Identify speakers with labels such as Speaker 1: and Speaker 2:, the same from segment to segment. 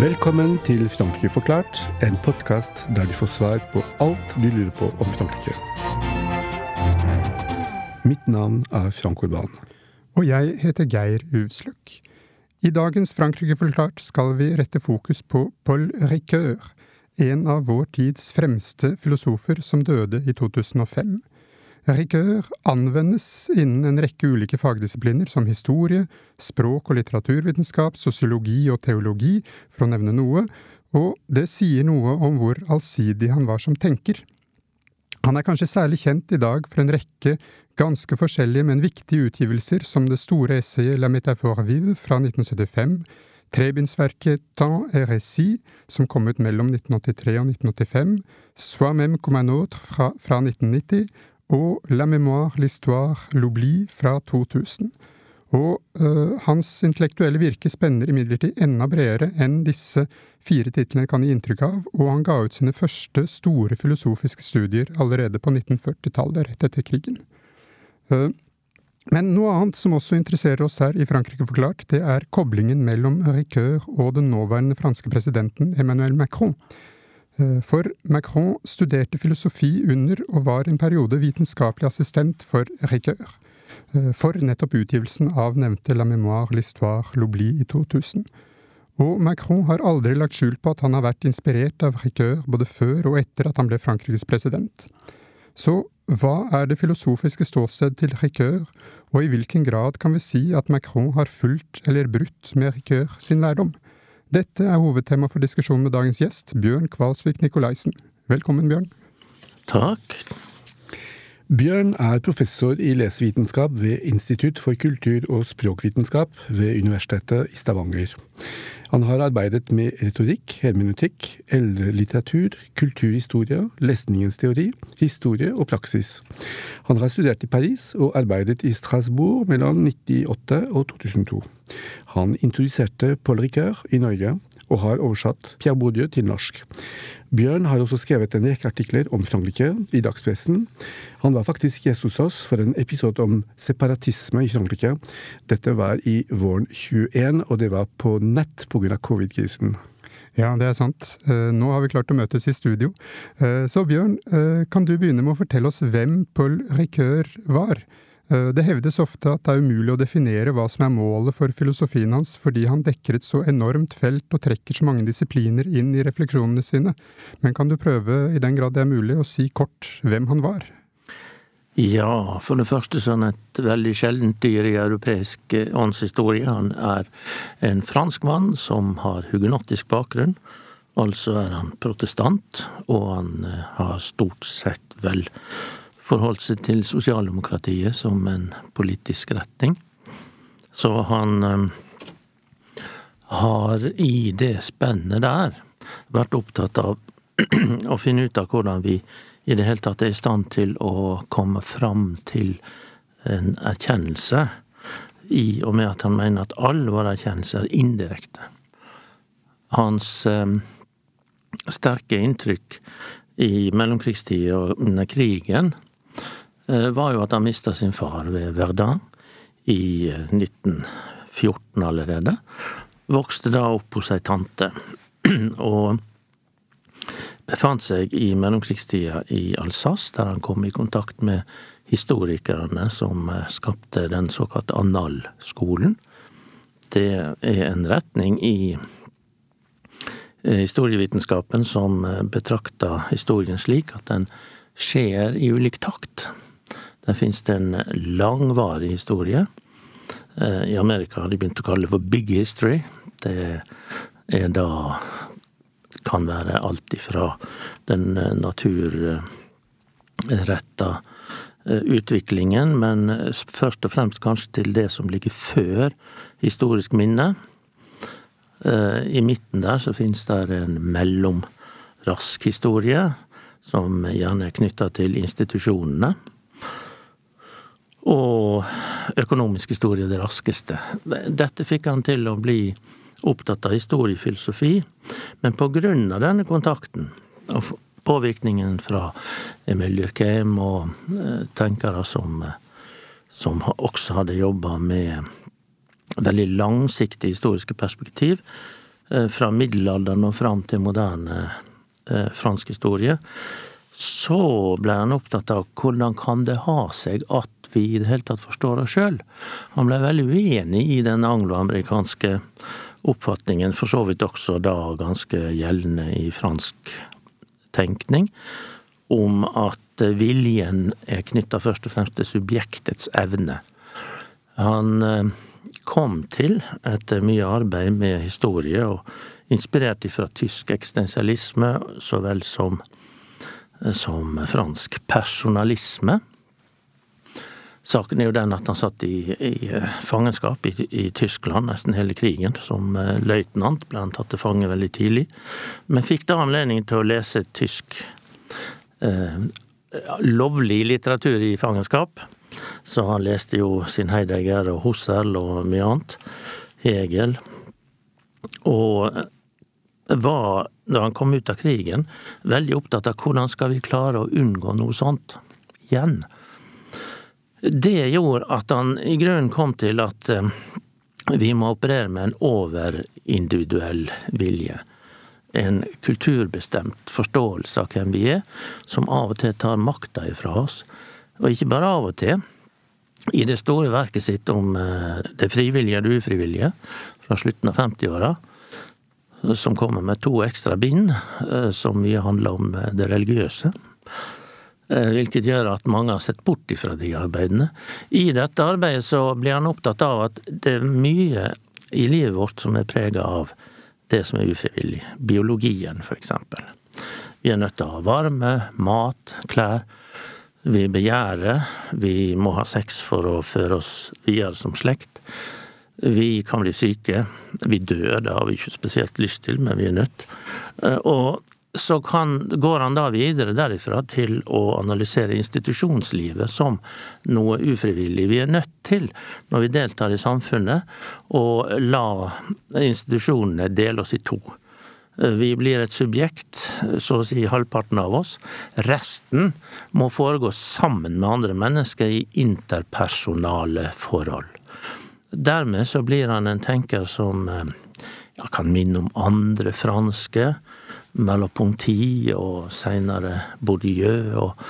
Speaker 1: Velkommen til Frankrike forklart, en podkast der du får svar på alt du lurer på om Frankrike. Mitt navn er Frank Urban.
Speaker 2: Og jeg heter Geir Uvsløk. I dagens Frankrike forklart skal vi rette fokus på Paul Ricoeur, en av vår tids fremste filosofer som døde i 2005. Rigueur anvendes innen en rekke ulike fagdisipliner som historie, språk- og litteraturvitenskap, sosiologi og teologi, for å nevne noe, og det sier noe om hvor allsidig han var som tenker. Han er kanskje særlig kjent i dag for en rekke ganske forskjellige, men viktige utgivelser som det store essayet La métaphore vive fra 1975, trebindsverket Temps et récit, som kom ut mellom 1983 og 1985, Soi-même comme un autre fra, fra 1990, og La mémoire, l'histoire, l'oubli fra 2000. Og øh, hans intellektuelle virke spenner imidlertid enda bredere enn disse fire titlene kan gi inntrykk av, og han ga ut sine første store filosofiske studier allerede på 1940-tallet, rett etter krigen. Uh, men noe annet som også interesserer oss her i Frankrike forklart, det er koblingen mellom Ricoeur og den nåværende franske presidenten Emmanuel Macron. Eh, for Macron studerte filosofi under og var en periode vitenskapelig assistent for Ricoeur. Eh, for nettopp utgivelsen av nevnte La mémoire, l'histoire, l'oubli i 2000. Og Macron har aldri lagt skjul på at han har vært inspirert av Ricoeur både før og etter at han ble Frankrikes president. Så hva er det filosofiske ståsted til Ricoeur, og i hvilken grad kan vi si at Macron har fulgt eller brutt med Ricoeur sin lærdom? Dette er hovedtema for diskusjonen med dagens gjest, Bjørn Kvalsvik Nikolaisen. Velkommen, Bjørn.
Speaker 3: Takk.
Speaker 1: Bjørn er professor i lesevitenskap ved Institutt for kultur- og språkvitenskap ved Universitetet i Stavanger. Han har arbeidet med retorikk, hermenutikk, eldrelitteratur, kulturhistorie, lesningens teori, historie og praksis. Han har studert i Paris og arbeidet i Strasbourg mellom 1998 og 2002. Han introduserte Paul Ricard i Norge, og har oversatt Pierre Bourdieu til norsk. Bjørn har også skrevet en rekke artikler om Frankrike i dagspressen. Han var faktisk gjest hos oss for en episode om separatisme i Frankrike. Dette var i våren 21, og det var på nett pga. covid-krisen.
Speaker 2: Ja, det er sant. Eh, nå har vi klart å møtes i studio. Eh, så Bjørn, eh, kan du begynne med å fortelle oss hvem Paul Ricoeur var? Eh, det hevdes ofte at det er umulig å definere hva som er målet for filosofien hans, fordi han dekker et så enormt felt og trekker så mange disipliner inn i refleksjonene sine. Men kan du prøve, i den grad det er mulig, å si kort hvem han var?
Speaker 3: Ja, for det første sånn et veldig sjeldent dyr i europeisk eh, åndshistorie. Han er en fransk mann som har hugenottisk bakgrunn. Altså er han protestant, og han eh, har stort sett vel forholdt seg til sosialdemokratiet som en politisk retning. Så han um, har i det spennet der vært opptatt av å finne ut av hvordan vi i det hele tatt er i stand til å komme fram til en erkjennelse, i og med at han mener at all vår erkjennelse er indirekte. Hans eh, sterke inntrykk i mellomkrigstida under krigen var jo at han mista sin far ved Verdun i 1914 eh, allerede. Vokste da opp hos ei tante, og befant seg i mellomkrigstida i Alsace, der han kom i kontakt med historikerne som eh, skapte den såkalte Annal-skolen. Det er en retning i historievitenskapen som betrakter historien slik at den skjer i ulik takt. Der finnes det en langvarig historie. Eh, I Amerika har de begynt å kalle det for big history. Det er da kan være alt ifra den eh, naturretta eh, utviklingen, men først og fremst kanskje til det som ligger før historisk minne. I midten der så finnes det en mellomrask historie, som gjerne er knytta til institusjonene og økonomisk historie det raskeste. Dette fikk han til å bli opptatt av historiefilosofi, men av denne kontakten, og påvirkningen fra Emil Durkheim og eh, tenkere som, som også hadde jobba med veldig langsiktige historiske perspektiv, fra middelalderen og fram til moderne fransk historie, så ble han opptatt av hvordan kan det ha seg at vi i det hele tatt forstår oss sjøl. Han ble veldig uenig i den angloamerikanske oppfatningen, for så vidt også da ganske gjeldende i fransk tenkning, om at viljen er knytta først og fremst til subjektets evne. Han eh, kom til, etter mye arbeid med historie, og inspirert fra tysk eksistensialisme så vel som som fransk personalisme. Saken er jo den at han satt i, i eh, fangenskap i, i, Tyskland nesten hele krigen. Som eh, løytnant ble han tatt til fange veldig tidlig. Men fikk da anledning til å lese tysk eh, lovlig litteratur i fangenskap. Så han leste jo sin Heidegger og Husserl og mye annet. Hegel. Og var, da han kom ut av krigen, veldig opptatt av hvordan skal vi klare å unngå noe sånt igjen. Det gjorde at han i grunnen kom til at eh, vi må operere med en overindividuell vilje. En kulturbestemt forståelse av hvem vi er, som av og til tar makta ifra oss. Og ikke bare av og til. I det store verket sitt om eh, det frivillige og det ufrivillige fra slutten av 50-åra, som kommer med to ekstra bind, eh, som mye handler om det religiøse. Eh, hvilket gjør at mange har sett bort ifra de arbeidene. I dette arbeidet så blir han opptatt av at det er mye i livet vårt som er prega av det som er ufrivillig. Biologien, eksempel. Vi er nødt til å ha varme, mat, klær. Vi begjærer. Vi må ha sex for å føre oss videre som slekt. Vi kan bli syke. Vi dør, det har vi ikke spesielt lyst til, men vi er nødt. Eh, og så kan, går han da videre derifra til å analysere institusjonslivet som noe ufrivillig. Vi er nødt til, når vi deltar i samfunnet, å la institusjonene dele oss i to. Vi blir et subjekt, så å si halvparten av oss. Resten må foregå sammen med andre mennesker i interpersonale forhold. Dermed så blir han en tenker som eh, kan minne om andre franske. Merleau-Ponty og senere Bourdieu og,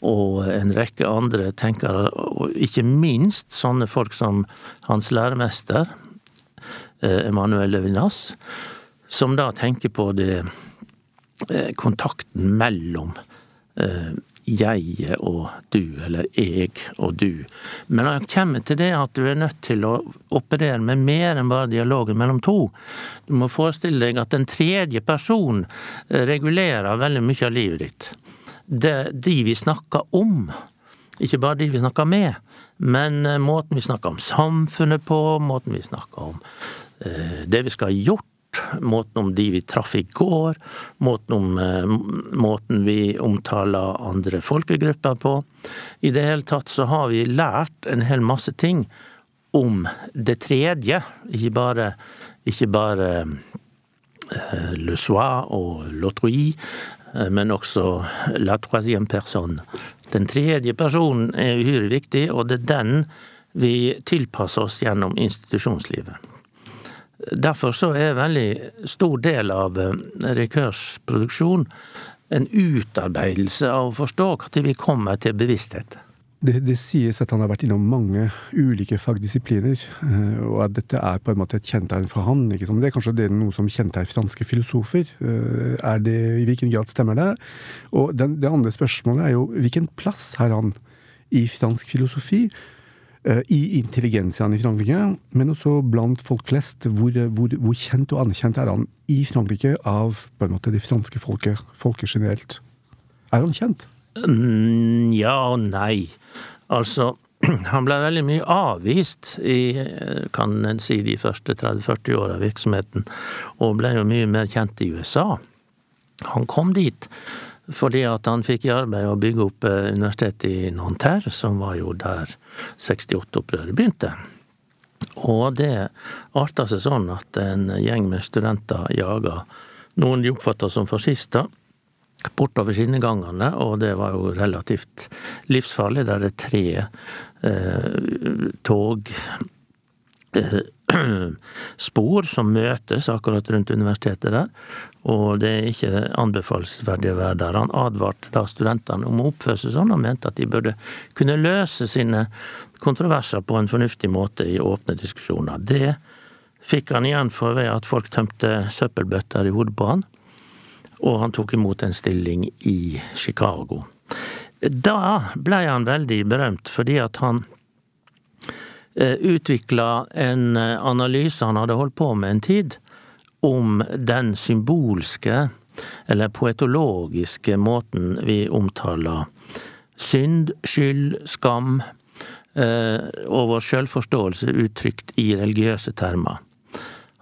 Speaker 3: og, en rekke andre tenkere, og ikke minst sånne folk som hans læremester, eh, Emmanuel Levinas, som da tenker på det eh, kontakten mellom jeg og du, eller jeg og du. Men når jeg kommer til det at du er nødt til å operere med mer enn bare dialogen mellom to. Du må forestille deg at en tredje person eh, regulerer veldig mye av livet ditt. Det, de vi snakker om, ikke bare de vi snakker med, men eh, måten vi snakker om samfunnet på, måten vi snakker om eh, det vi skal ha gjort måten om de vi traff i går, måten, om, eh, måten vi omtaler andre folkegrupper på. I det hele tatt så har vi lært en hel masse ting om det tredje, ikke bare, ikke bare uh, le soir og l'autrui, uh, men også la troisième personne. Den tredje personen er uhyre viktig, og det er den vi tilpasser oss gjennom institusjonslivet. Derfor så er en veldig stor del av eh, Rikørs produksjon en utarbeidelse av å forstå når vi kommer til bevissthet.
Speaker 1: Det, det, sies at han har vært innom mange ulike fagdisipliner, eh, og at dette er på en måte et kjennetegn for han. Det er kanskje det er noe som kjennetegner franske filosofer. Eh, er det, I hvilken grad stemmer det? Og den, det andre spørsmålet er jo hvilken plass har han i fransk filosofi? Eh, i intelligensiaen i Frankrike, men også blant folk flest. Hvor, hvor, hvor, kjent og anerkjent er han i Frankrike av på en måte det franske folket, folket generelt? Er han kjent?
Speaker 3: Mm, ja og nei. Altså, han ble veldig mye avvist i kan en si, de første 30-40 åra av virksomheten, og ble jo mye mer kjent i USA. Han kom dit fordi at han fikk i arbeid å bygge opp eh, universitetet i Nanterre, som var jo der 68-opprøret begynte. Og det arta seg sånn at en gjeng med studenter jaga noen de oppfatta som fascister, bortover skinnegangene, og det var jo relativt livsfarlig. Der det er tre eh, tog eh, spor som møtes akkurat rundt universitetet der. Og det er ikke anbefalesverdig å være der. Han advarte da studentene om å oppføre seg sånn, og mente at de burde kunne løse sine kontroverser på en fornuftig måte i åpne diskusjoner. Det fikk han igjen for ved at folk tømte søppelbøtter i hodet på han og han tok imot en stilling i Chicago. Da blei han veldig berømt fordi at han eh, utvikla en eh, analyse han hadde holdt på med en tid, om den symbolske, eller poetologiske, måten vi omtaler synd, skyld, skam eh, og vår selvforståelse uttrykt i religiøse termer.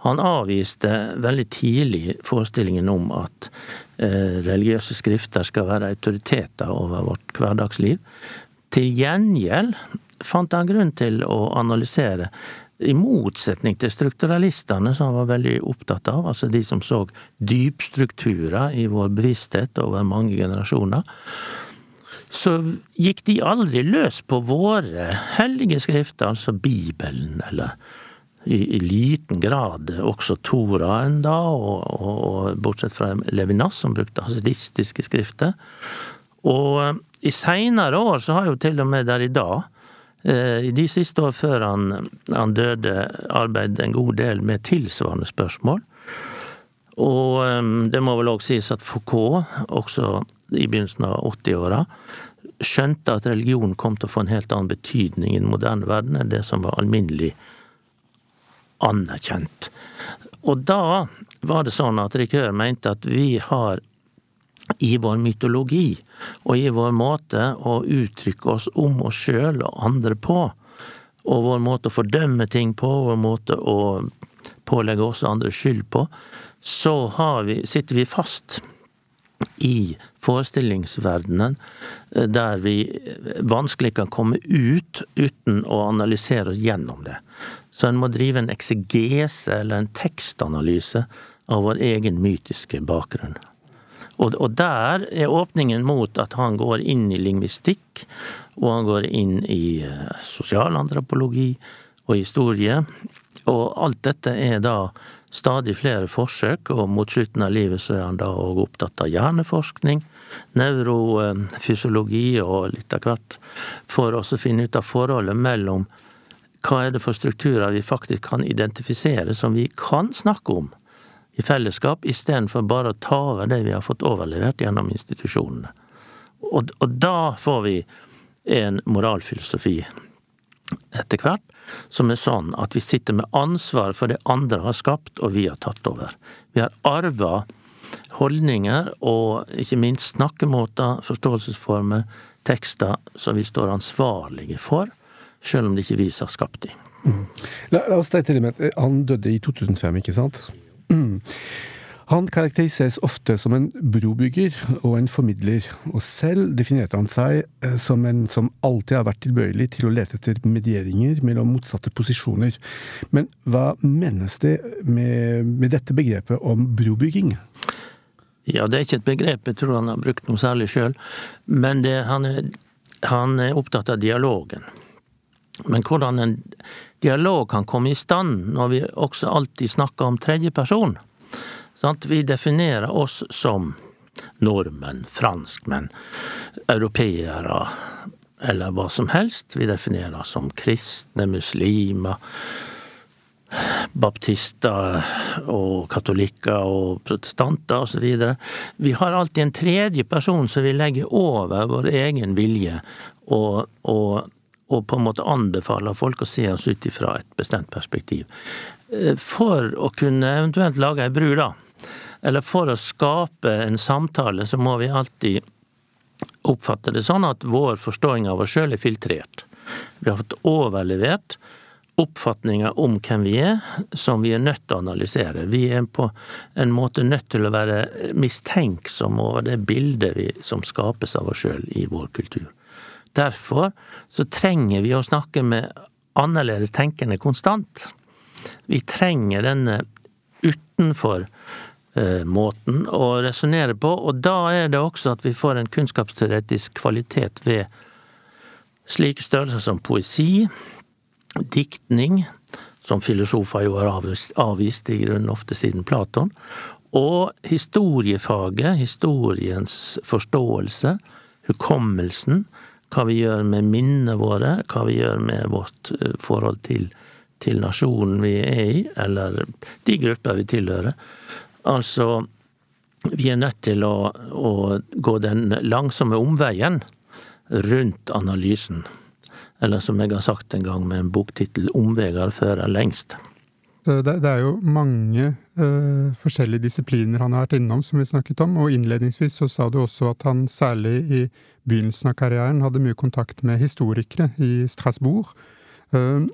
Speaker 3: Han avviste veldig tidlig forestillingen om at eh, religiøse skrifter skal være autoriteter over vårt hverdagsliv. Til gjengjeld fant han grunn til å analysere, i motsetning til strukturalistene, som han var veldig opptatt av, altså de som så dypstrukturer i vår bevissthet over mange generasjoner, så gikk de aldri løs på våre hellige skrifter, altså Bibelen eller i, i, liten grad også Toraen, da, og, og, og, bortsett fra Levinas, som brukte hasidistiske skrifter. Og i seinere år så har jo til og med der i dag, de siste år før han, han døde, arbeidet en god del med tilsvarende spørsmål. Og eh, det må vel òg sies at Foucault, også i begynnelsen av 80-åra, skjønte at religion kom til å få en helt annen betydning i den moderne verden enn det som var alminnelig anerkjent. Og da var det sånn at Rikør mente at vi har i vår mytologi og i vår måte å uttrykke oss om oss sjøl og andre på, og vår måte å fordømme ting på, vår måte å pålegge oss andre skyld på, så vi, sitter vi fast i forestillingsverdenen der vi vanskelig kan komme ut uten å analysere oss gjennom det. Så en må drive en eksegese eller en tekstanalyse av vår egen mytiske bakgrunn. Og, og, der er åpningen mot at han går inn i lingvistikk, og han går inn i uh, sosialantropologi og historie. Og alt dette er da stadig flere forsøk, og mot slutten av livet så er han da òg opptatt av hjerneforskning, nevrofysiologi og litt av hvert, for å finne ut av forholdet mellom hva er det for strukturer vi faktisk kan identifisere, som vi kan snakke om i fellesskap, istedenfor bare å ta over det vi har fått overlevert gjennom institusjonene. Og, og da får vi en moralfilosofi etter hvert som er sånn at vi sitter med ansvar for det andre har skapt og vi har tatt over. Vi har arva holdninger og ikke minst snakkemåter, forståelsesformer, tekster som vi står ansvarlige for, sjøl om det ikke vi har skapt dem.
Speaker 1: Mm. La, la, oss ta et element. Han døde i 2005, ikke sant? Mm. Han karakteriseres ofte som en brobygger og en formidler, og selv definerte han seg eh, som en som alltid har vært tilbøyelig til å lete etter medieringer mellom motsatte posisjoner. Men hva menes det med, med dette begrepet om brobygging?
Speaker 3: Ja, det er ikke et begrep jeg tror han har brukt noe særlig sjøl, men det, han, han er opptatt av dialogen. Men hvordan en dialog kan komme i stand når vi også alltid snakker om tredje person. Vi definerer oss som nordmenn, franskmenn, europeere eller hva som helst. Vi definerer oss som kristne, muslimer, baptister og katolikker og protestanter osv. Vi har alltid en tredje person som vi legger over vår egen vilje og, og og på en måte anbefaler folk å se oss ut ifra et bestemt perspektiv. Eh, for å kunne eventuelt lage ei bru, da, eller for å skape en samtale, så må vi alltid oppfatte det sånn at vår forståing av oss sjøl er filtrert. Vi har fått overlevert oppfatninger om hvem vi er, som vi er nødt til å analysere. Vi er på en måte nødt til å være mistenksomme over det bildet vi, som skapes av oss sjøl i vår kultur. Derfor så trenger vi å snakke med annerledes tenkende konstant. Vi trenger denne utenfor eh, å resonnere på. Og da er det også at vi får en kunnskapsteoretisk kvalitet ved slike størrelser som poesi, diktning, som filosofer jo har avvist i grunnen ofte siden Platon, og historiefaget, historiens forståelse, hukommelsen, hva vi gjør med minnene våre, hva vi gjør med vårt eh, forhold til, til nasjonen vi er i, eller de grupper vi tilhører. Altså, vi er nødt til å, å gå den langsomme omveien rundt analysen. Eller som jeg har sagt en gang med en boktittel 'Omvegar fører lengst'.
Speaker 2: Det, det er jo mange uh, forskjellige disipliner han har vært innom, som vi snakket om. Og innledningsvis så sa du også at han særlig i begynnelsen av karrieren hadde mye kontakt med historikere i Strasbourg. Uh,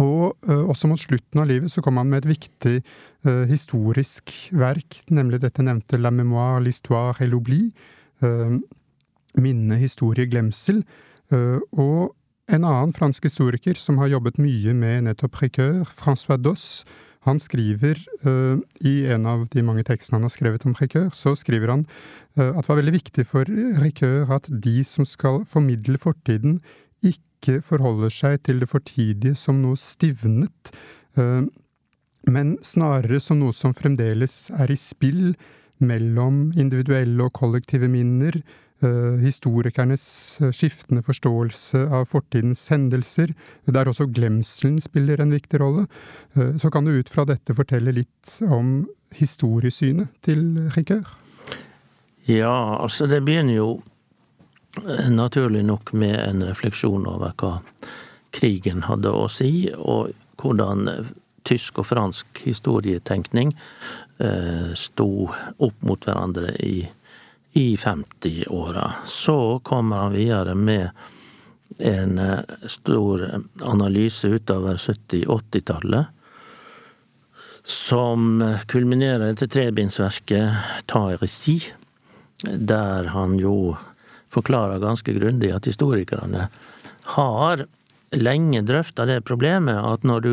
Speaker 2: og uh, også mot slutten av livet så kom han med et viktig historisk verk, nemlig dette nevnte La mémoire, l'histoire et l'oubli. Minne, historie, glemsel. og en annen fransk historiker som har jobbet mye med nettopp Ricoeur, Francois Doss, han skriver uh, i en av de mange tekstene han har skrevet om Ricœur, så skriver han uh, at det var veldig viktig for Ricœur at de som skal formidle fortiden, ikke forholder seg til det fortidige som noe stivnet, uh, men snarere som noe som fremdeles er i spill mellom individuelle og kollektive minner, historikernes eh, skiftende forståelse av fortidens hendelser, der også glemselen spiller en viktig rolle. Eh, så kan du ut fra dette fortelle litt om historiesynet til Ricoeur?
Speaker 3: Ja, altså det begynner jo naturlig nok med en refleksjon over hva krigen hadde å si, og hvordan tysk og fransk historietenkning sto opp mot hverandre i i 50-åra. Så kommer han videre med en eh, stor analyse utover 70-80-tallet. Som kulminerer etter trebindsverket Ta resi, der han jo forklarer ganske grundig at historikerne har lenge drøfta det problemet at når du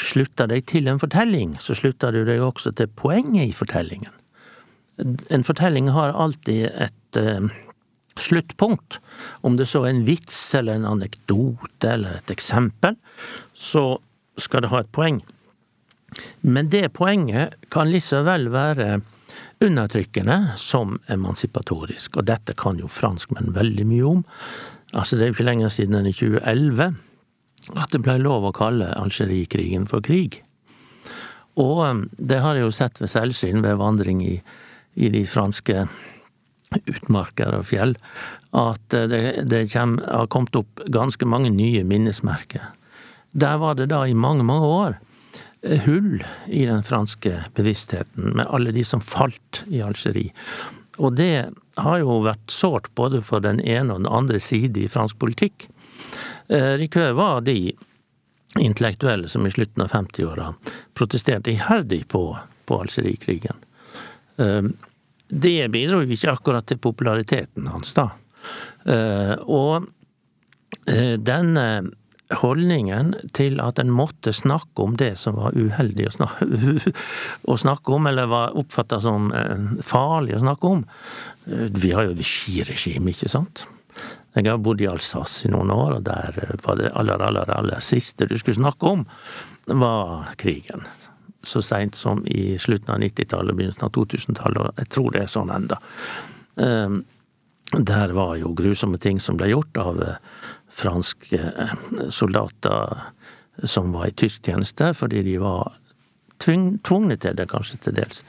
Speaker 3: slutter deg til en fortelling, så slutter du deg også til poenget i fortellingen en fortelling har alltid et uh, sluttpunkt. Om det så er en vits eller en anekdote eller et eksempel, så skal det ha et poeng. Men det poenget kan vel være undertrykkende som emancipatorisk, og dette kan jo franskmenn veldig mye om. Altså, det er jo ikke lenger siden enn i 2011 at det ble lov å kalle Algerikrigen for krig. Og eh, det har jeg jo sett ved selvsyn ved vandring i i de franske utmarker og fjell, at det, det kom, har kommet opp ganske mange nye minnesmerker. Der var det da i mange, mange år hull i den franske bevisstheten, med alle de som falt i Algerie. Og det har jo vært sårt både for den ene og den andre side i fransk politikk. Eh, Ricœur var de intellektuelle som i slutten av 50-åra protesterte iherdig på, på Algerikrigen. Ehm, det bidro jo ikke akkurat til populariteten hans, da. Ehm, og eh, denne holdningen til at en måtte snakke om det som var uheldig å snakke, om, eller var oppfatta som eh, farlig å snakke om. Eh, vi har jo Vichy-regime, ikke sant? Jeg har bodd i Alsace i noen år, og der var det aller, aller, aller siste du skulle snakke om, var krigen så seint som i slutten av 90-tallet, begynnelsen av 2000-tallet, og jeg tror det er sånn enda. Ehm, der var jo grusomme ting som ble gjort av eh, franske eh, soldater som var i tysk tjeneste, fordi de var tvungne til det, kanskje til dels.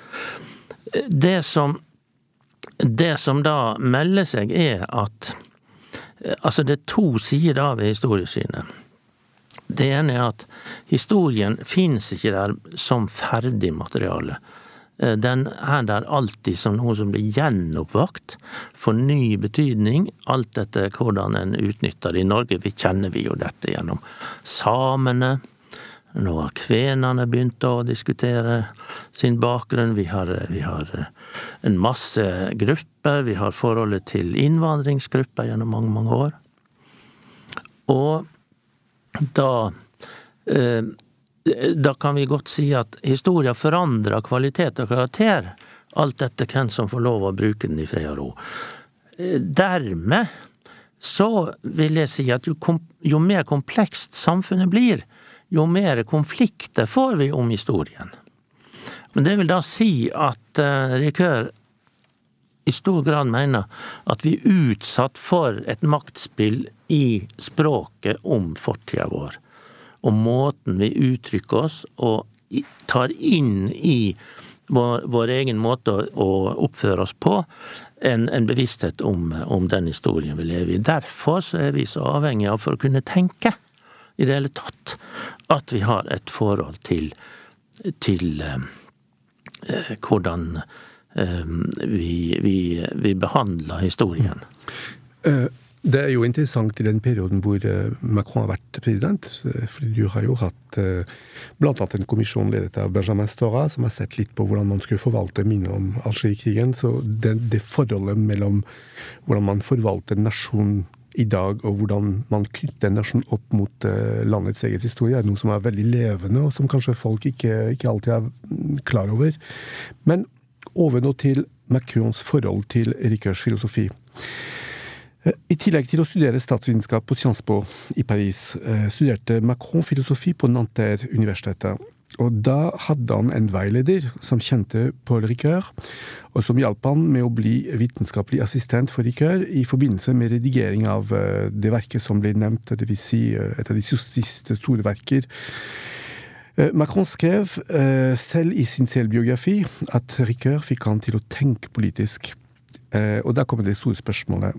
Speaker 3: Det som, det som da melder seg, er at eh, altså det er to sider ved historiesynet. Det ene er at historien finnes ikke der som ferdig materiale. Eh, den er der alltid som noe som blir gjenoppvakt, får ny betydning, alt etter hvordan en utnytter det. I Norge vi kjenner vi jo dette gjennom samene. Nå har kvenene begynt å diskutere sin bakgrunn. Vi har, vi har en masse grupper. Vi har forholdet til innvandringsgrupper gjennom mange, mange år. Og da eh, da kan vi godt si at historia forandrer kvalitet og karakter, alt etter hvem som får lov å bruke den i fred og ro. Dermed så vil jeg si at jo, jo mer komplekst samfunnet blir, jo mer konflikter får vi om historien. Men det vil da si at uh, Rikør i stor grad mener at vi er utsatt for et maktspill i språket om fortida vår. Og måten vi uttrykker oss og tar inn i vår, vår egen måte å, oppføre oss på, en, en bevissthet om, om, den historien vi lever i. Derfor er vi så avhengige av, for å kunne tenke i det hele tatt, at vi har et forhold til, til eh, eh hvordan eh, vi, vi, vi, behandler historien.
Speaker 1: Det er jo interessant i den perioden hvor Macron har vært president. for Du har jo hatt blant annet en kommisjon ledet av Benjamin Stora, som har sett litt på hvordan man skulle forvalte minnet om Algerie-krigen. Så det, det, forholdet mellom hvordan man forvalter nasjonen i dag, og hvordan man knytter nasjonen opp mot eh, landets eget historie, er noe som er veldig levende, og som kanskje folk ikke, ikke alltid er mm, klar over. Men over nå til Macrons forhold til Ricœurs filosofi. Eh, I tillegg til å studere statsvitenskap på Sciences i Paris, eh, studerte Macron filosofi på Nanterre-universitetet. Og da hadde han en veileder som kjente Paul Ricoeur, og som hjalp han med å bli vitenskapelig assistent for Ricoeur i forbindelse med redigering av eh, det verket som ble nevnt, dvs. Si et av de siste store verker. Macron skrev selv i sin selvbiografi at Ricoeur fikk han til å tenke politisk. Og da kommer det store spørsmålet.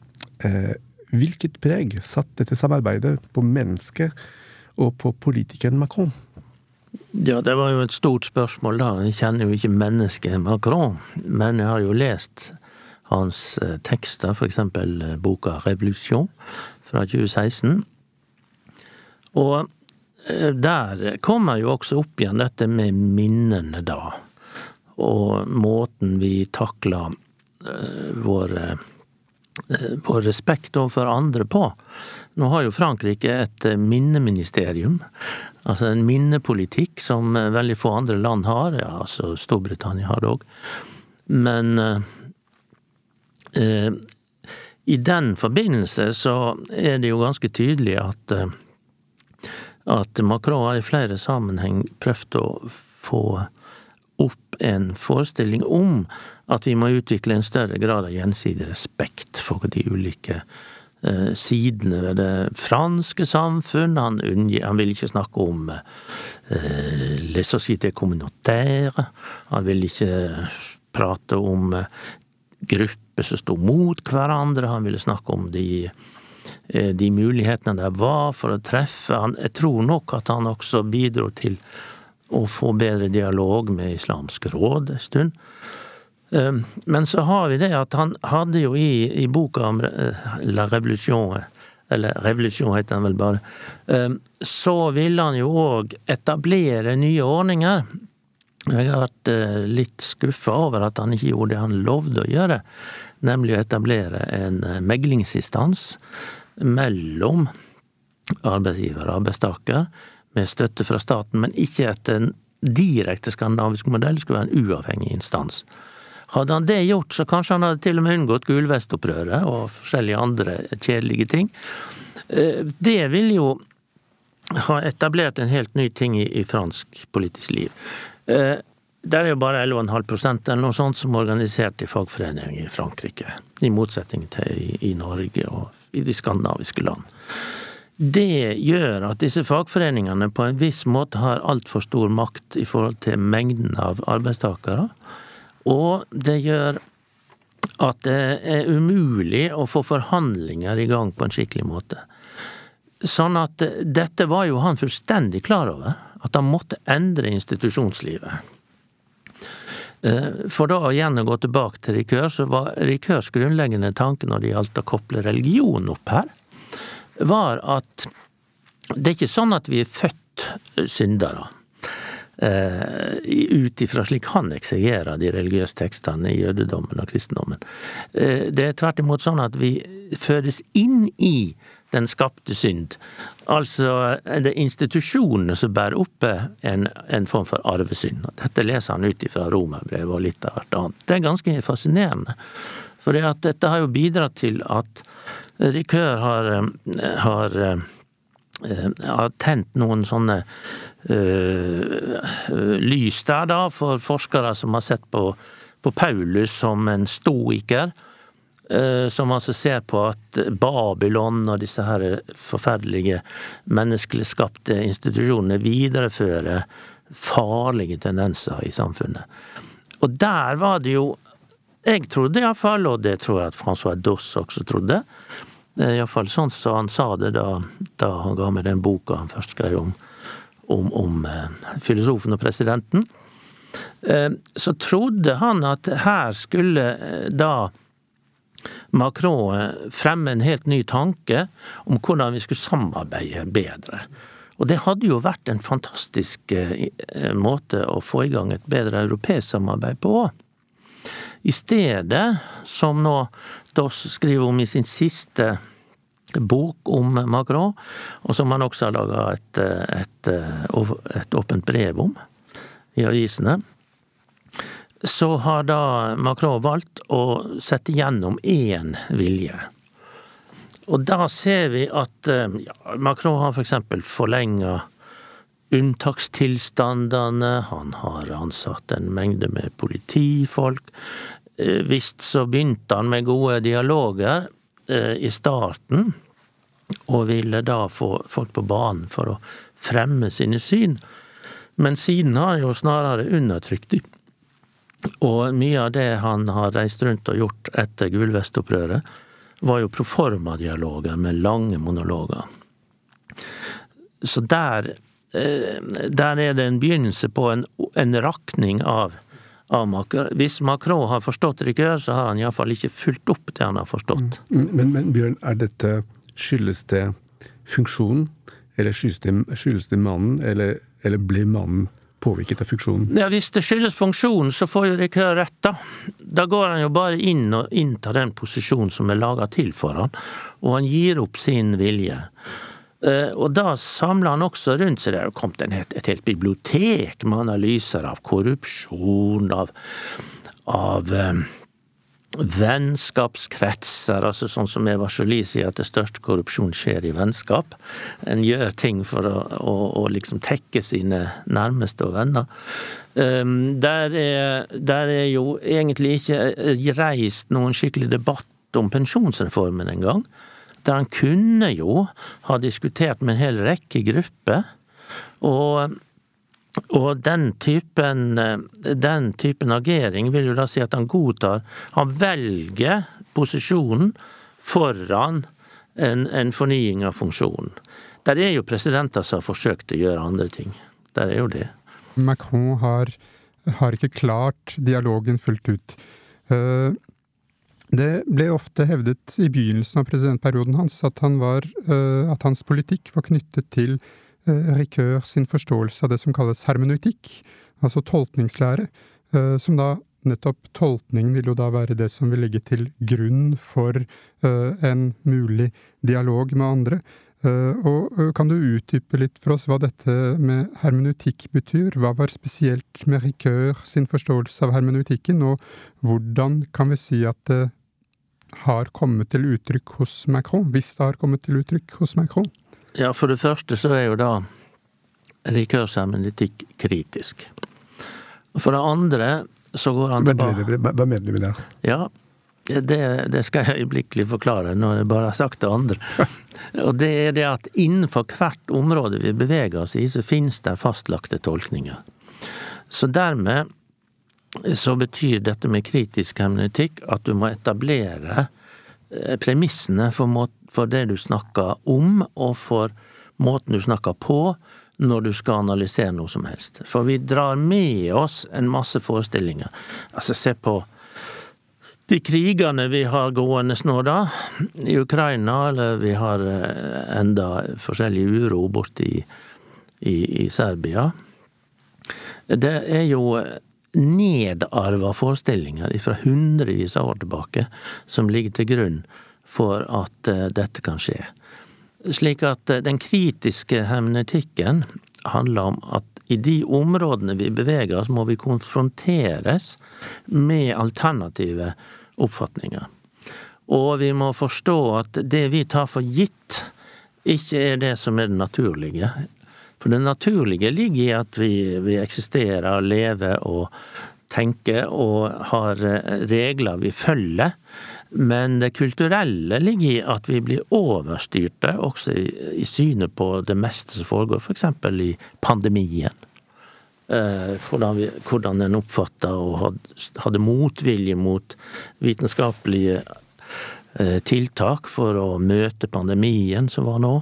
Speaker 1: Hvilket preg satt dette samarbeidet på mennesket og på politikeren Macron?
Speaker 3: Ja, det var jo et stort spørsmål, da. Jeg kjenner jo ikke mennesket Macron, men jeg har jo lest hans eh, tekster, eksempel eh, boka 'Revolution' fra 2016. Og eh, der kommer jo også opp igjen dette med minnene, da. Og måten vi takler vår, vår respekt overfor andre på. Nå har jo Frankrike et minneministerium, Altså en minnepolitikk som eh, veldig få andre land har. Ja, altså Storbritannia har det òg. Men eh, eh, i den forbindelse så er det jo ganske tydelig at eh, at Macron har i flere sammenheng prøvd å få en forestilling om at vi må utvikle en større grad av gjensidig respekt for de ulike Eh, sidene ved det franske samfunn. Han, han vil ikke snakke om eh, les sociétés communautaires. Han vil ikke prate om eh, grupper som sto mot hverandre. Han ville snakke om de, eh, de mulighetene det var for å treffe. Han, jeg tror nok at han også bidro til å få bedre dialog med Islamsk råd en stund. Ehm, men så har vi det at han hadde jo i, i boka om eh, La Revolution, eller Revolusjon heter den vel bare, ehm, så ville han jo òg etablere nye ordninger. Jeg har vært eh, litt skuffa over at han ikke gjorde det han lovde å gjøre, nemlig å etablere en eh, meglingsinstans mellom arbeidsgiver og arbeidstaker, med støtte fra staten, men ikke etter en direkte skandinavisk modell, skulle være en uavhengig instans. Hadde han det gjort, så kanskje han hadde til og med unngått gulvestopprøret og forskjellige andre kjedelige ting. Eh, det ville jo ha etablert en helt ny ting i, fransk politisk liv. Der det er jo bare 11,5 eller noe sånt som er organisert i fagforeninger i Frankrike. I motsetning til i, i Norge og i de skandinaviske land. Det gjør at disse fagforeningene på en viss måte har altfor stor makt i forhold til mengden av arbeidstakere. Og det gjør at det er umulig å få forhandlinger i gang på en skikkelig måte. Sånn at dette var jo han fullstendig klar over, at han måtte endre institusjonslivet. Eh, for da igjen å gå tilbake til Rikør, så var Rikørs grunnleggende tanke når det gjaldt å koble religion opp her, var at det er ikke sånn at vi er født syndere. Eh, ut ifra slik han eksegerer de religiøse tekstene i jødedommen og kristendommen. Eh, det er tvert imot sånn at vi fødes inn i den skapte synd. Altså det er institusjonene som bærer oppe en, en form for arvesynd. Dette leser han ut ifra romerbrevet og litt av hvert annet. Det er ganske fascinerende. For dette har jo bidratt til at Rikør har, har, har tent noen sånne uh, lys der, da, for forskere som har sett på, på Paulus som en stoiker Eh, som altså ser på at Babylon og disse her forferdelige menneskelig skapte institusjonene viderefører farlige tendenser i samfunnet. Og der var det jo Jeg trodde iallfall, og det tror jeg at Francois Doss også trodde, eh, iallfall sånn som han sa det da, da, han ga meg den boka han først skrev om, om, om eh, filosofen og presidenten, så trodde han at her skulle da Macron fremme en helt ny tanke om hvordan vi skulle samarbeide bedre. Og det hadde jo vært en fantastisk eh, måte å få i gang et bedre europeisk samarbeid på. I stedet, som nå Doss skriver om i sin siste bok om Macron, og som han også har laga et, et, et åpent brev om i avisene, så har da Macron valgt å sette gjennom én vilje. Og da ser vi at eh, ja, Macron har f.eks. For forlenga unntakstilstandene, han har ansatt en mengde med politifolk. Eh, visst så begynte han med gode dialoger eh, i starten, og ville da få folk på banen for å fremme sine syn. Men siden har han jo snarere undertrykt dem. Og mye av det han har reist rundt og gjort etter Gullvestopprøret, var jo proforma-dialoger med lange monologer. Så der, eh, der er det en begynnelse på en, en rakning av, av Macron. Hvis Macron har forstått Rikør, så har han iallfall ikke fulgt opp det han har forstått.
Speaker 1: Mm. Men, men Bjørn, er dette skyldes det funksjonen, eller skyldes det mannen, eller, eller blir mannen påvirket av funksjonen?
Speaker 3: Ja, Hvis det skyldes funksjonen, så får jo Rikør rett, da. Da går han jo bare inn og inntar den posisjonen som er laga til for han, og han gir opp sin vilje. Eh, og da samla han også rundt seg Det har kommet et helt bibliotek med analyser av korrupsjon, av, av um, vennskapskretser, altså sånn som Eva Jolie sier at det største korrupsjon skjer i vennskap. En gjør ting for å, å, å liksom tekke sine nærmeste og venner. Um, der, er, der er jo egentlig ikke reist noen skikkelig debatt om pensjonsreformen engang. Der han kunne jo ha diskutert med en hel rekke grupper. Og og den typen, eh, den typen agering vil jo da si at han godtar Han velger posisjonen foran en, en fornying av funksjonen. Der er jo presidenter som har forsøkt å gjøre andre ting. Der er jo det.
Speaker 2: Macron har, har ikke klart dialogen fullt ut. Eh, det ble ofte hevdet i begynnelsen av presidentperioden hans at, han var, eh, at hans politikk var knyttet til Ricœur Rikør sin forståelse av det som kalles hermeneutikk, altså tolkningslære, eh, som da nettopp tolkningen vil jo da være det som vil ligge til grunn for en mulig dialog med andre. Og Kan du utdype litt for oss hva dette med hermeneutikk betyr? Hva var spesielt med Rikør sin forståelse av hermeneutikken, og hvordan kan vi si at det har kommet til uttrykk hos Macron, hvis det har kommet til uttrykk hos Macron?
Speaker 3: Ja, for det første så er jo da rikørsermenetikk kritisk. For det andre så går han
Speaker 1: tilbake Hva mener du med det?
Speaker 3: Ja, det, det, skal jeg øyeblikkelig forklare når jeg bare har sagt det andre. Og det er det at innenfor hvert område vi beveger oss i, så finnes det fastlagte tolkninger. Så dermed så betyr dette med kritisk hermenetikk at du må etablere eh, premissene for, må, for det du snakker om, og for måten du snakker på når du skal analysere noe som helst. For vi drar med oss en masse forestillinger. Altså, se på de krigene vi har gående nå, da, i Ukraina, eller vi har eh, enda forskjellig uro borte i, i, i Serbia. Det er jo nedarva forestillinger fra hundrevis av år tilbake som ligger til grunn for at eh, dette kan skje. Slik at eh, den kritiske hermenetikken handler om at i de områdene vi beveger oss, må vi konfronteres med alternative oppfatninger. Og vi må forstå at det vi tar for gitt, ikke er det som er det naturlige. For det naturlige ligger i at vi, vi eksisterer, lever og tenker og har regler vi følger. Men det kulturelle ligger i at vi blir overstyrte også i, i synet på det meste som foregår, f.eks. For i pandemien. Eh, hvordan, vi, hvordan en oppfatta og hadde, hadde, motvilje mot vitenskapelige eh, tiltak for å møte pandemien som var nå.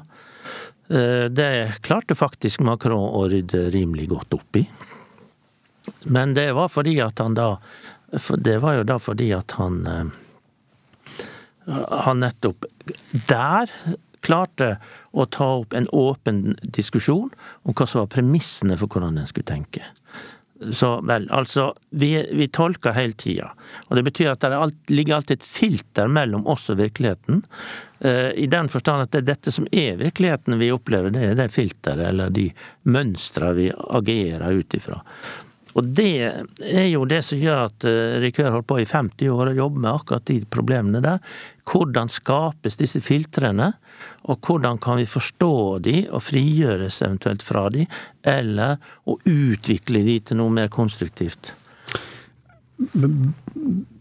Speaker 3: Eh, det klarte faktisk Macron å rydde rimelig godt opp i. Men det var fordi at han da Det var jo da fordi at han eh, han nettopp der klarte å ta opp en åpen diskusjon om hva som var premissene for hvordan en skulle tenke. Så vel, altså, vi, vi tolker hele tida. Og det betyr at det alt, ligger alltid et filter mellom oss og virkeligheten. Uh, I den forstand at det er dette som er virkeligheten vi opplever, det er det filteret eller de mønstra vi agerer ut ifra. Og det er jo det som gjør at uh, Rikør holdt på i 50 år og jobber med akkurat de problemene der. Hvordan skapes disse filtrene, og hvordan kan vi forstå de og frigjøres eventuelt fra de, eller å utvikle de til noe mer konstruktivt?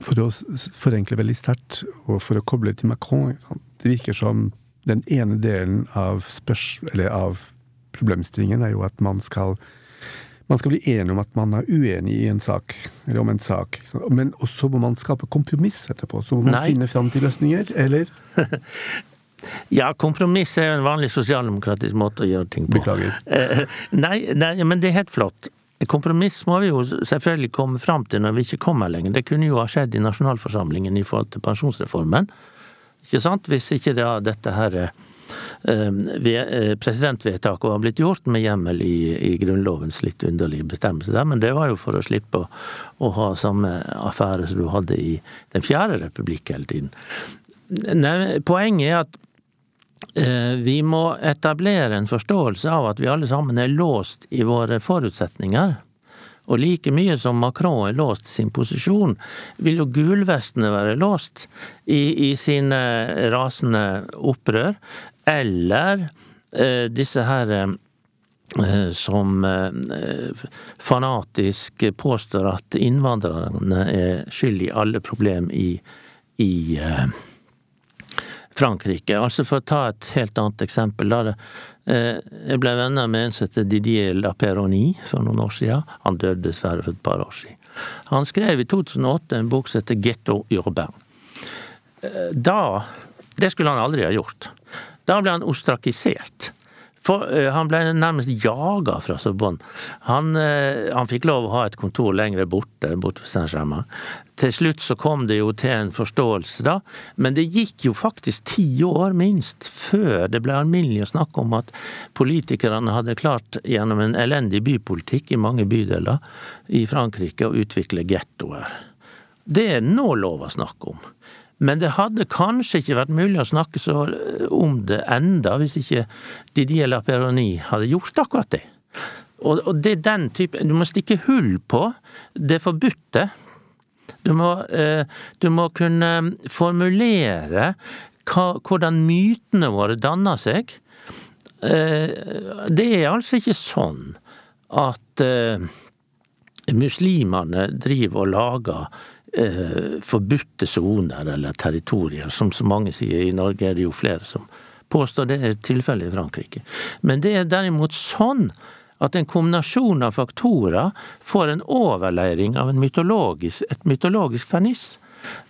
Speaker 1: For å forenkle veldig sterkt, og for å koble til Macron Det virker som den ene delen av, av problemstillingen er jo at man skal man skal bli enig om at man er uenig i en sak, eller om en sak. Men også må man skape kompromiss etterpå. Så må man Nei. finne fram til løsninger, eller?
Speaker 3: Ja, kompromiss er jo en vanlig sosialdemokratisk måte å gjøre ting på.
Speaker 1: Beklager.
Speaker 3: Eh, nei, nei, men det er helt flott. Kompromiss må vi jo selvfølgelig komme fram til når vi ikke kommer lenger. Det kunne jo ha skjedd i nasjonalforsamlingen i forhold til pensjonsreformen. Ikke sant? Hvis ikke det, dette her eh, presidentvedtaket var blitt gjort med hjemmel i, i, Grunnlovens litt underlige bestemmelse der, men det var jo for å slippe å, å, ha samme affære som du hadde i den fjerde republikk hele tiden. Nei, poenget er at eh, vi må etablere en forståelse av at vi alle sammen er låst i våre forutsetninger. Og like mye som Macron er låst i sin posisjon, vil jo gulvestene være låst i, i sine rasende opprør eller eh, disse her eh, som eh, fanatisk påstår at innvandrerne er skyld i alle problem i, i Frankrike. Altså For å ta et helt annet eksempel. da det, Jeg ble venner med en som heter Didier Laperoni for noen år siden. Han døde dessverre for et par år siden. Han skrev i 2008 en bok som heter Getto urbain. Da Det skulle han aldri ha gjort. Da ble han ostrakisert. For, uh, han ble nærmest jaga fra Sorbonne. Han, uh, han, fikk lov å ha et kontor lenger borte, borte ved Saint-Germain. Til slutt så kom det jo til en forståelse, da, men det gikk jo faktisk ti år minst før det ble alminnelig å snakke om at politikerne hadde klart gjennom en elendig bypolitikk i mange bydeler i Frankrike å utvikle gettoer. Det er nå lov å snakke om. Men det hadde kanskje ikke vært mulig å snakke så eh, om det enda hvis ikke Didier Laperoni hadde gjort akkurat det. Og, det er den type Du må stikke hull på det forbudte. Du må, eh, du må kunne formulere hvordan mytene våre danner seg. Eh, det er altså ikke sånn at muslimene driver og lager eh, forbudte soner eller territorier, som så mange sier. I Norge er det jo flere som påstår det er tilfellet i Frankrike. Men det er derimot sånn at en kombinasjon av faktorer får en overleiring av en mytologisk, et mytologisk ferniss.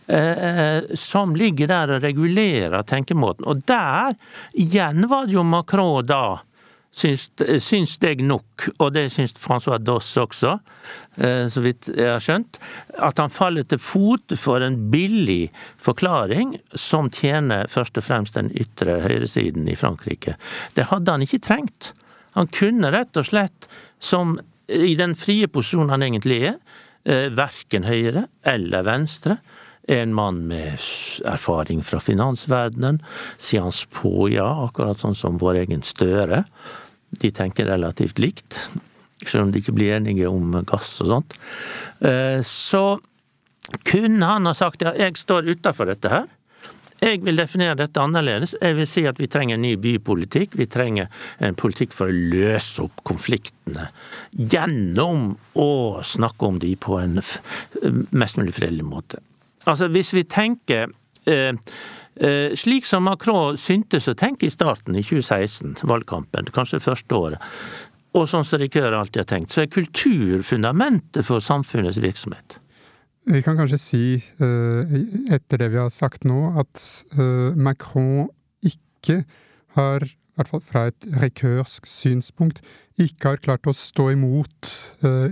Speaker 3: Eh, som ligger der og regulerer tenkemåten. Og der, igjen var det jo Macron da syns, syns jeg nok, og det syns Francois Doss også, eh, så vidt jeg har skjønt, at han faller til fot for en billig forklaring som tjener først og fremst den ytre høyresiden i Frankrike. Det hadde han ikke trengt. Han kunne rett og slett, som i den frie posisjonen han egentlig er, eh, verken høyre eller venstre, En mann med erfaring fra finansverdenen. Science Po, ja, akkurat sånn som vår egen Støre. De tenker relativt likt, selv om de ikke blir enige om gass og sånt. Eh, så kunne han ha sagt ja, jeg står utafor dette her. Jeg vil definere dette annerledes. Jeg vil si at vi trenger en ny bypolitikk. Vi trenger en politikk for å løse opp konfliktene gjennom å snakke om de på en mest mulig fredelig måte. Altså, hvis vi tenker eh, slik som Macron syntes å tenke i starten, i 2016, valgkampen, kanskje første året, og sånn som Rikør alltid har tenkt, så er kultur fundamentet for samfunnets virksomhet.
Speaker 2: Vi kan kanskje si, eh, etter det vi har sagt nå, at eh, Macron ikke har, i hvert fall fra et rekørsk synspunkt, ikke har klart å stå imot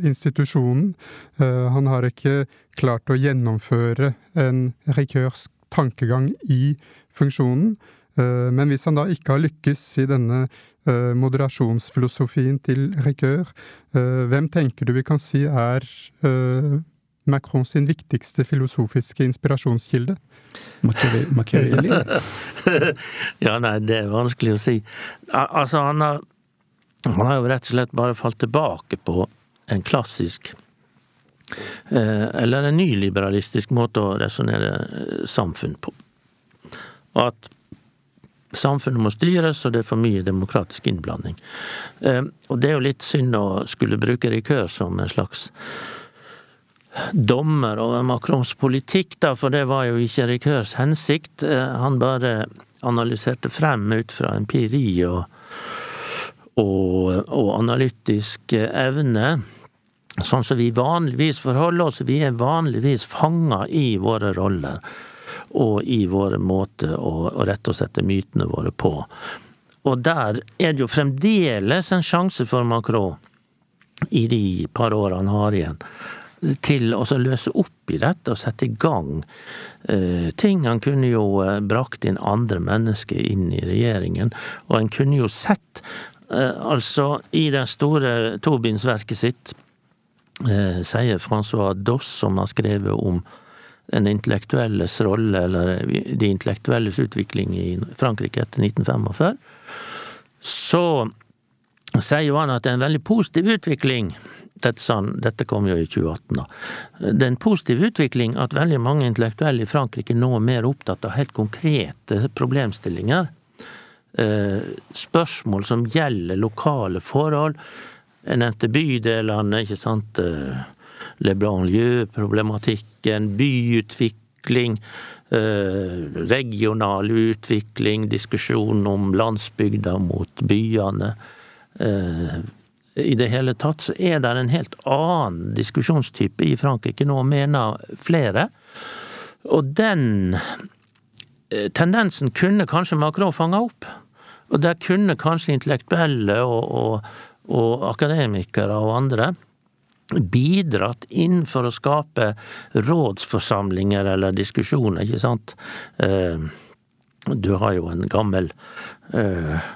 Speaker 2: institusjonen. Han har ikke klart å gjennomføre en rekørsk tankegang i funksjonen. Uh, men hvis han da ikke har lykkes i denne moderasjonsfilosofien til Ricœur, hvem tenker du vi kan si er Macron sin viktigste filosofiske inspirasjonskilde?
Speaker 1: Machiavelli?
Speaker 3: ja, nei, det er vanskelig å si. Altså, han har han har jo rett og slett bare falt tilbake på en klassisk eh, eller en nyliberalistisk måte å resonnere eh, samfunn på. Og at samfunnet må styres, og det er for mye demokratisk innblanding. Eh, og det er jo litt synd å skulle bruke Rikør som en slags dommer over Macrons politikk, da, for det var jo ikke Rikørs hensikt. Han bare analyserte frem ut fra empiri og og, og analytisk evne, sånn som vi vanligvis forholder oss. Vi er vanligvis fanga i våre roller og i våre måter å, å rette og slett mytene våre på. Og der er det jo fremdeles en sjanse for Macron, i de par årene han har igjen, til å løse opp i dette og sette i gang eh, ting. Han kunne jo eh, brakt inn andre mennesker inn i regjeringen, og en kunne jo sett Eh, altså, i det store tobindsverket sitt sier Francois Doss, som har skrevet om den intellektuelles rolle, eller de intellektuelles utvikling i Frankrike etter 1945, så sier jo han at det er en veldig positiv utvikling. Dette, sånn, dette kom jo i 2018, da. Det er en positiv utvikling at veldig mange intellektuelle i Frankrike nå er mer opptatt av helt konkrete problemstillinger Eh, spørsmål som gjelder lokale forhold. Jeg nevnte bydelene, ikke sant. Eh, Le Blanlieu-problematikken, byutvikling, eh, regional utvikling, diskusjon om landsbygda mot byene. I det hele tatt så er det en helt annen diskusjonstype i Frankrike nå, mener flere. Og den tendensen kunne kanskje Macron fanga opp. Og der kunne kanskje intellektuelle og, og, og akademikere og andre bidratt inn for å skape rådsforsamlinger eller diskusjoner, ikke sant. Eh, du har jo en gammel eh,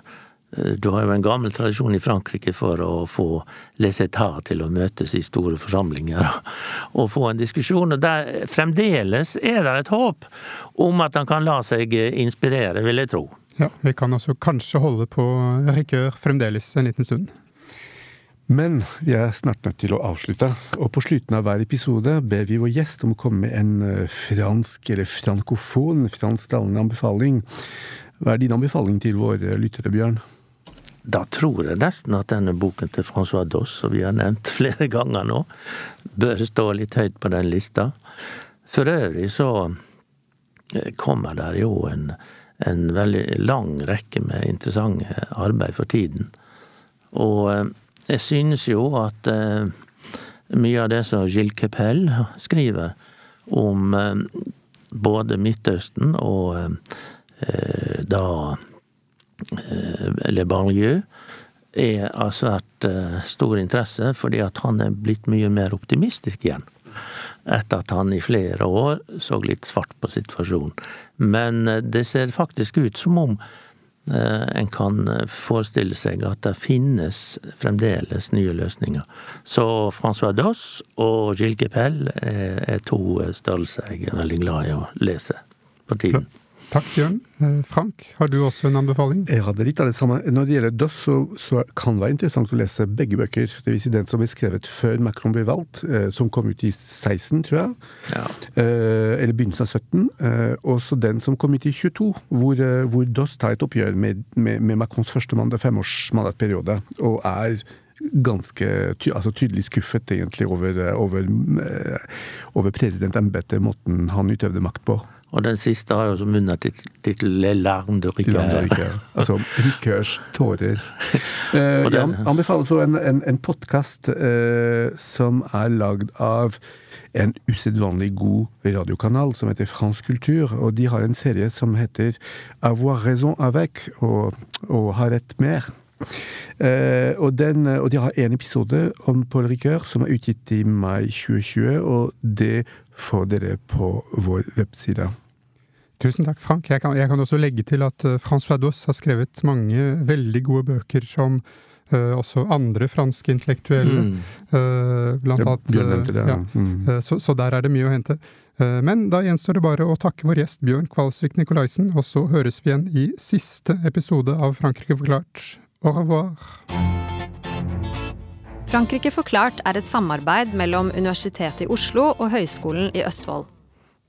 Speaker 3: du har jo en gammel tradisjon i Frankrike for å få les états til å møtes i store forsamlinger og få en diskusjon. Og der fremdeles er det et håp om at han kan la seg inspirere, vil jeg tro.
Speaker 2: Ja, vi kan altså kanskje holde på Rikør fremdeles en liten stund.
Speaker 1: Men vi er snart nødt til å avslutte, og på slutten av hver episode ber vi vår gjest om å komme med en eh, fransk eller frankofon, fransktalende anbefaling. Hva er din anbefaling til våre lyttere, Bjørn?
Speaker 3: Da tror jeg nesten at denne boken til Francois Doss, som vi har nevnt flere ganger nå, bør stå litt høyt på den lista. For øvrig så eh, kommer der jo en en veldig lang rekke med interessante arbeid for tiden. Og eh, jeg synes jo at eh, mye av det som Gilles Kepel skriver om eh, både Midtøsten og da Le Barlieu, er av svært stor interesse, fordi at han er blitt mye mer optimistisk igjen etter at han i flere år så litt svart på situasjonen. Men eh, det ser faktisk ut som om en kan forestille seg at det finnes fremdeles nye løsninger. Så Francois Doss og Gilles Gepel er to størrelser jeg er veldig glad i å lese på tiden.
Speaker 2: Takk, Bjørn. Eh, Frank, har du også en anbefaling?
Speaker 1: Jeg hadde litt av det samme. Når det gjelder Doss, så, så, kan det være interessant å lese begge bøker. Det vil si den som ble skrevet før Macron ble valgt, eh, som kom ut i 16, tror jeg. Ja. Eh, eller begynnelsen av 17. Eh, og så den som kom ut i 22, hvor, hvor Doss tar et oppgjør med, med, med Macrons første mandag- det femårsmandatperiode, og er ganske ty altså tydelig skuffet egentlig over, over, over presidentembetet, måten han utøvde makt på.
Speaker 3: Og den siste har jo som undertittel 'Le larme de Ricœur'.
Speaker 1: Altså Ricœurs tårer. Uh, ja, anbefaler så en, en, en podkast eh, som er lagd av en usedvanlig god radiokanal som heter Fransk kultur. Og de har en serie som heter 'Avoir raison avec', og, og 'Ha rett mer. Uh, og, den, og, de har en episode om Paul Ricœur som er utgitt i mai 2020, og det får dere på vår webside.
Speaker 2: Tusen takk, Frank. Jeg kan, jeg kan også legge til at uh, Francois Doss har skrevet mange veldig gode bøker som uh, også andre franske intellektuelle. Mm. Uh, blant ja, annet. Det, ja. Mm. Så, så, der er det mye å hente. Men da gjenstår det bare å takke vår gjest Bjørn Kvalsvik Nikolaisen, og så høres vi igjen i siste episode av Frankrike forklart. Au revoir!
Speaker 4: Frankrike forklart er et samarbeid mellom Universitetet i Oslo og Høgskolen i Østfold.